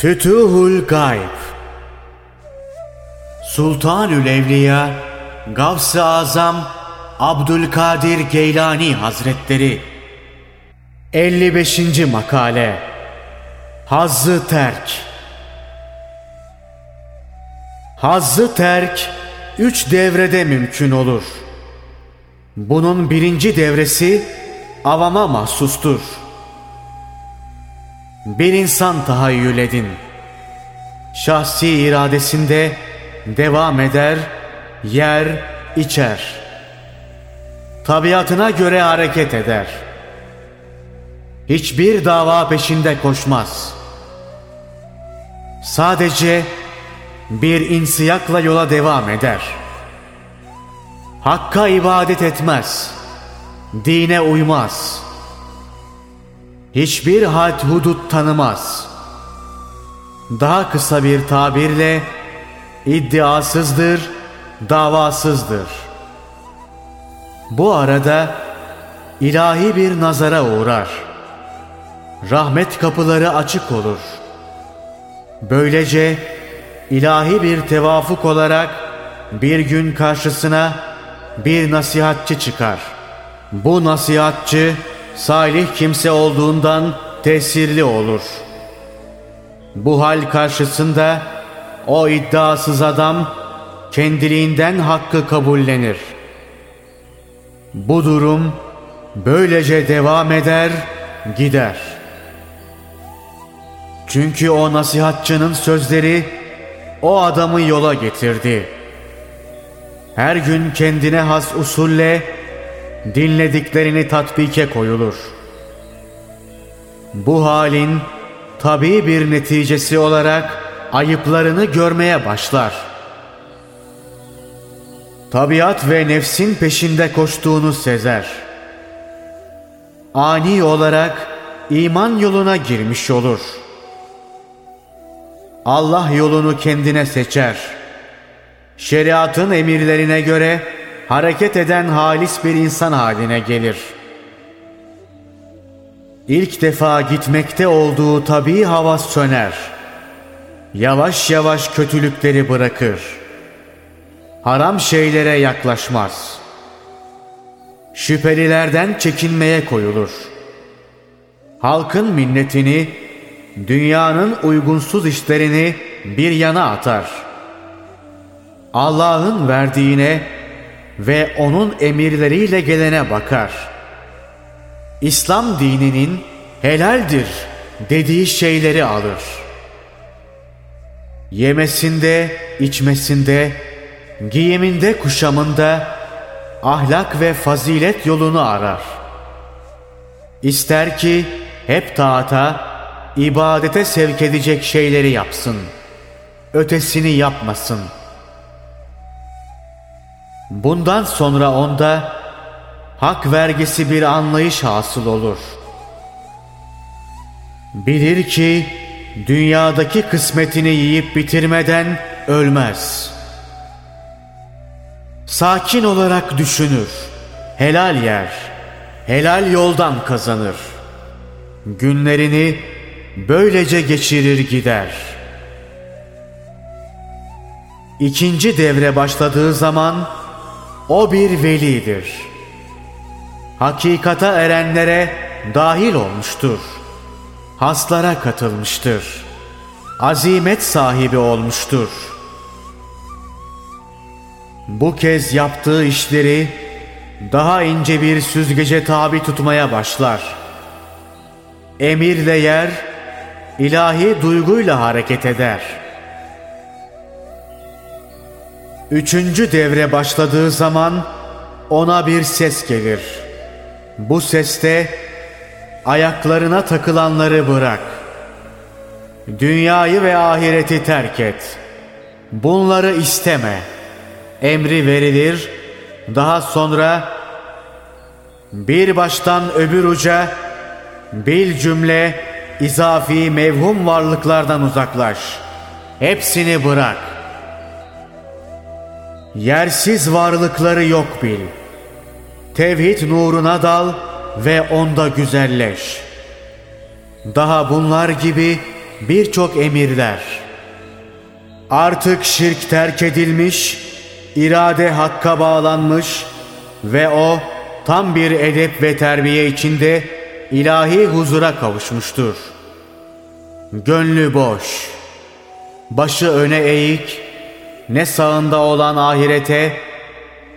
Fütuhul Gayb Sultanül Evliya Gavs-ı Azam Abdülkadir Geylani Hazretleri 55. Makale Hazzı Terk Hazzı terk üç devrede mümkün olur. Bunun birinci devresi avama mahsustur. Bir insan tahayyül edin. Şahsi iradesinde devam eder, yer, içer. Tabiatına göre hareket eder. Hiçbir dava peşinde koşmaz. Sadece bir insiyakla yola devam eder. Hakka ibadet etmez. Dine uymaz. Hiçbir had hudut tanımaz. Daha kısa bir tabirle iddiasızdır, davasızdır. Bu arada ilahi bir nazara uğrar. Rahmet kapıları açık olur. Böylece ilahi bir tevafuk olarak bir gün karşısına bir nasihatçı çıkar. Bu nasihatçı salih kimse olduğundan tesirli olur. Bu hal karşısında o iddiasız adam kendiliğinden hakkı kabullenir. Bu durum böylece devam eder, gider. Çünkü o nasihatçının sözleri o adamı yola getirdi. Her gün kendine has usulle dinlediklerini tatbike koyulur. Bu halin tabi bir neticesi olarak ayıplarını görmeye başlar. Tabiat ve nefsin peşinde koştuğunu sezer. Ani olarak iman yoluna girmiş olur.'' Allah yolunu kendine seçer. Şeriatın emirlerine göre hareket eden halis bir insan haline gelir. İlk defa gitmekte olduğu tabi havas söner. Yavaş yavaş kötülükleri bırakır. Haram şeylere yaklaşmaz. Şüphelilerden çekinmeye koyulur. Halkın minnetini dünyanın uygunsuz işlerini bir yana atar. Allah'ın verdiğine ve onun emirleriyle gelene bakar. İslam dininin helaldir dediği şeyleri alır. Yemesinde, içmesinde, giyiminde, kuşamında ahlak ve fazilet yolunu arar. İster ki hep taata, ibadete sevk edecek şeyleri yapsın. Ötesini yapmasın. Bundan sonra onda hak vergisi bir anlayış hasıl olur. Bilir ki dünyadaki kısmetini yiyip bitirmeden ölmez. Sakin olarak düşünür, helal yer, helal yoldan kazanır. Günlerini böylece geçirir gider. İkinci devre başladığı zaman o bir velidir. Hakikata erenlere dahil olmuştur. Haslara katılmıştır. Azimet sahibi olmuştur. Bu kez yaptığı işleri daha ince bir süzgece tabi tutmaya başlar. Emirle yer, ilahi duyguyla hareket eder. Üçüncü devre başladığı zaman ona bir ses gelir. Bu seste ayaklarına takılanları bırak. Dünyayı ve ahireti terk et. Bunları isteme. Emri verilir. Daha sonra bir baştan öbür uca bil cümle izafi mevhum varlıklardan uzaklaş. Hepsini bırak. Yersiz varlıkları yok bil. Tevhid nuruna dal ve onda güzelleş. Daha bunlar gibi birçok emirler. Artık şirk terk edilmiş, irade hakka bağlanmış ve o tam bir edep ve terbiye içinde ilahi huzura kavuşmuştur. Gönlü boş, başı öne eğik, ne sağında olan ahirete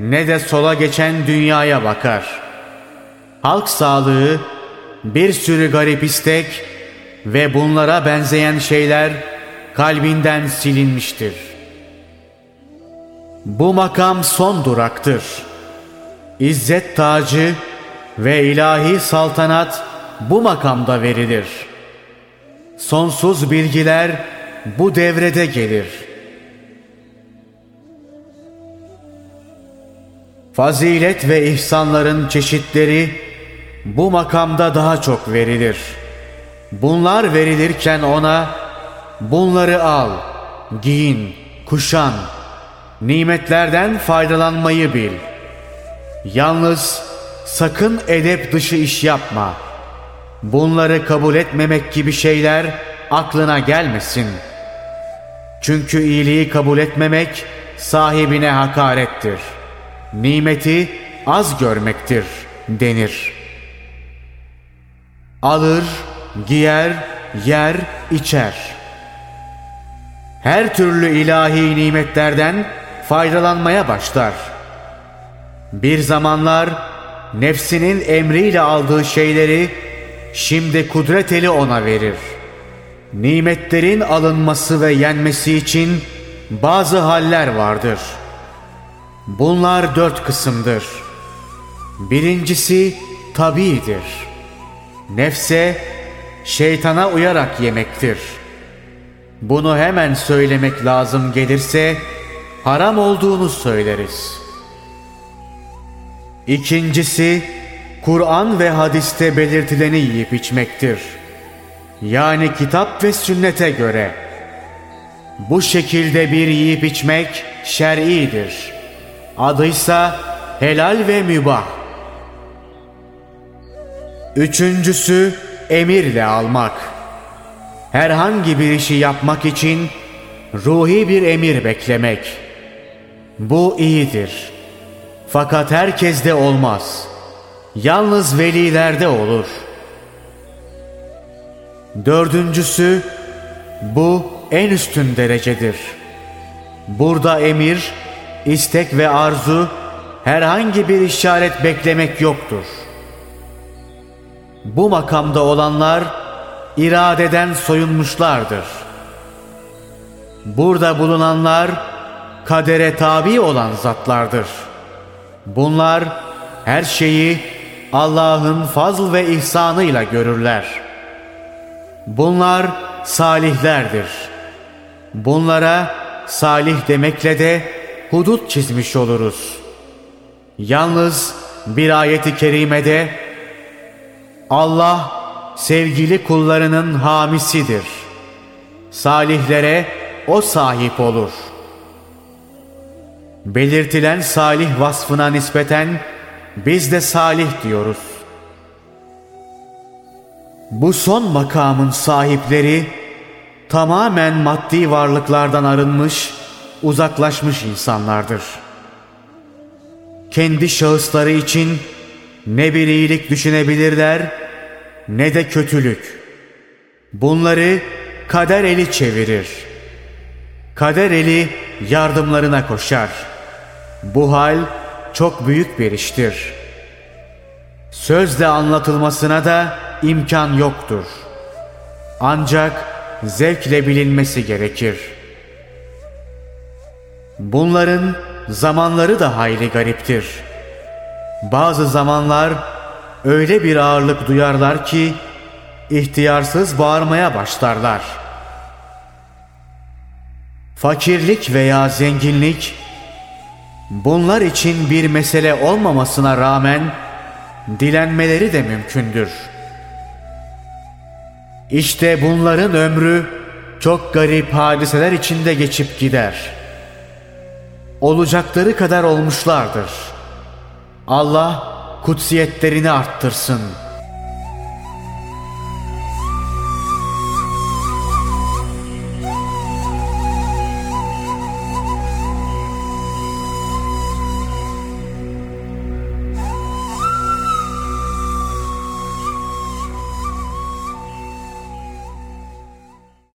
ne de sola geçen dünyaya bakar. Halk sağlığı, bir sürü garip istek ve bunlara benzeyen şeyler kalbinden silinmiştir. Bu makam son duraktır. İzzet tacı ve ilahi saltanat bu makamda verilir. Sonsuz bilgiler bu devrede gelir.'' Fazilet ve ihsanların çeşitleri bu makamda daha çok verilir. Bunlar verilirken ona bunları al, giyin, kuşan, nimetlerden faydalanmayı bil. Yalnız sakın edep dışı iş yapma. Bunları kabul etmemek gibi şeyler aklına gelmesin. Çünkü iyiliği kabul etmemek sahibine hakarettir.'' Nimeti az görmektir denir. Alır, giyer, yer, içer. Her türlü ilahi nimetlerden faydalanmaya başlar. Bir zamanlar nefsinin emriyle aldığı şeyleri şimdi kudret eli ona verir. Nimetlerin alınması ve yenmesi için bazı haller vardır.'' Bunlar dört kısımdır. Birincisi tabidir. Nefse, şeytana uyarak yemektir. Bunu hemen söylemek lazım gelirse, haram olduğunu söyleriz. İkincisi, Kur'an ve hadiste belirtileni yiyip içmektir. Yani kitap ve sünnete göre. Bu şekilde bir yiyip içmek şer'idir.'' Adıysa helal ve mübah. Üçüncüsü emirle almak. Herhangi bir işi yapmak için ruhi bir emir beklemek. Bu iyidir. Fakat herkeste olmaz. Yalnız velilerde olur. Dördüncüsü bu en üstün derecedir. Burada emir istek ve arzu herhangi bir işaret beklemek yoktur. Bu makamda olanlar iradeden soyunmuşlardır. Burada bulunanlar kadere tabi olan zatlardır. Bunlar her şeyi Allah'ın fazl ve ihsanıyla görürler. Bunlar salihlerdir. Bunlara salih demekle de hudut çizmiş oluruz. Yalnız bir ayeti kerimede Allah sevgili kullarının hamisidir. Salihlere o sahip olur. Belirtilen salih vasfına nispeten biz de salih diyoruz. Bu son makamın sahipleri tamamen maddi varlıklardan arınmış uzaklaşmış insanlardır. Kendi şahısları için ne bir iyilik düşünebilirler ne de kötülük. Bunları kader eli çevirir. Kader eli yardımlarına koşar. Bu hal çok büyük bir iştir. Sözle anlatılmasına da imkan yoktur. Ancak zevkle bilinmesi gerekir.'' Bunların zamanları da hayli gariptir. Bazı zamanlar öyle bir ağırlık duyarlar ki ihtiyarsız bağırmaya başlarlar. Fakirlik veya zenginlik bunlar için bir mesele olmamasına rağmen dilenmeleri de mümkündür. İşte bunların ömrü çok garip hadiseler içinde geçip gider.'' Olacakları kadar olmuşlardır. Allah kutsiyetlerini arttırsın.''